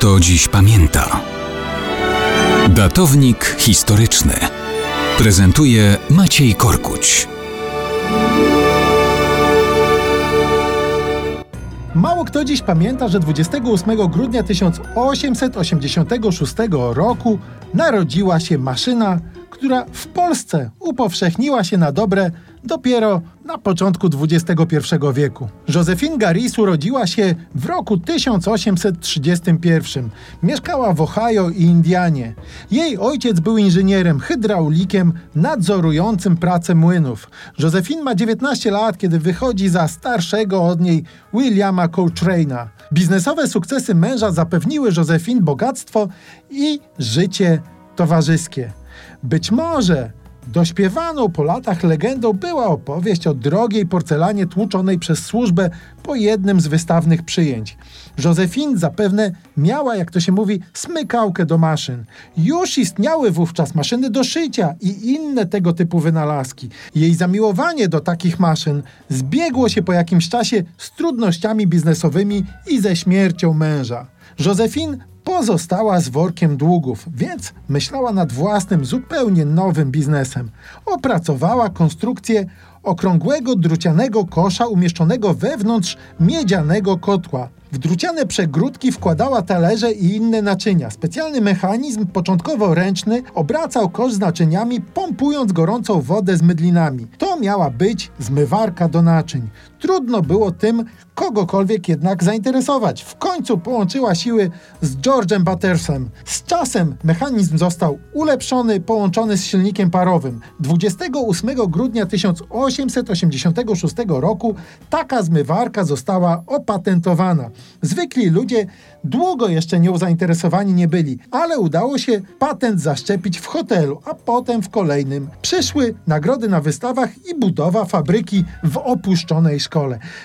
kto dziś pamięta. Datownik historyczny prezentuje Maciej Korkuć. Mało kto dziś pamięta, że 28 grudnia 1886 roku narodziła się maszyna, która w Polsce upowszechniła się na dobre dopiero na początku XXI wieku. Josephine Garis urodziła się w roku 1831. Mieszkała w Ohio i Indianie. Jej ojciec był inżynierem, hydraulikiem nadzorującym pracę młynów. Josephine ma 19 lat, kiedy wychodzi za starszego od niej Williama Coltrane'a. Biznesowe sukcesy męża zapewniły Josephine bogactwo i życie towarzyskie. Być może Dośpiewaną po latach legendą była opowieść o drogiej porcelanie tłuczonej przez służbę po jednym z wystawnych przyjęć. Józefine zapewne miała, jak to się mówi, smykałkę do maszyn. Już istniały wówczas maszyny do szycia i inne tego typu wynalazki. Jej zamiłowanie do takich maszyn zbiegło się po jakimś czasie z trudnościami biznesowymi i ze śmiercią męża. Józefine pozostała z workiem długów, więc myślała nad własnym, zupełnie nowym biznesem. Opracowała konstrukcję okrągłego drucianego kosza umieszczonego wewnątrz miedzianego kotła. W druciane przegródki wkładała talerze i inne naczynia. Specjalny mechanizm, początkowo ręczny, obracał kosz z naczyniami, pompując gorącą wodę z mydlinami. To miała być zmywarka do naczyń. Trudno było tym kogokolwiek jednak zainteresować. W końcu połączyła siły z George'em Battersem. Z czasem mechanizm został ulepszony, połączony z silnikiem parowym. 28 grudnia 1886 roku taka zmywarka została opatentowana. Zwykli ludzie długo jeszcze nią zainteresowani nie byli, ale udało się patent zaszczepić w hotelu, a potem w kolejnym. Przyszły nagrody na wystawach i budowa fabryki w opuszczonej szkole.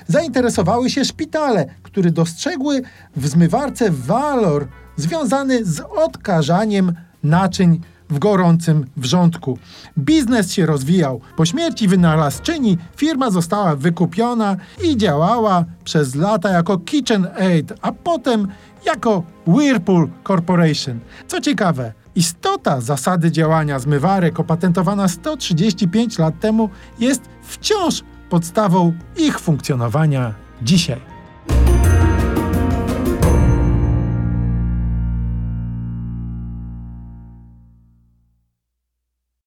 Zainteresowały się szpitale, które dostrzegły w zmywarce walor związany z odkażaniem naczyń w gorącym wrzątku. Biznes się rozwijał. Po śmierci wynalazczyni firma została wykupiona i działała przez lata jako Kitchen Aid, a potem jako Whirlpool Corporation. Co ciekawe, istota zasady działania zmywarek opatentowana 135 lat temu jest wciąż podstawą ich funkcjonowania dzisiaj.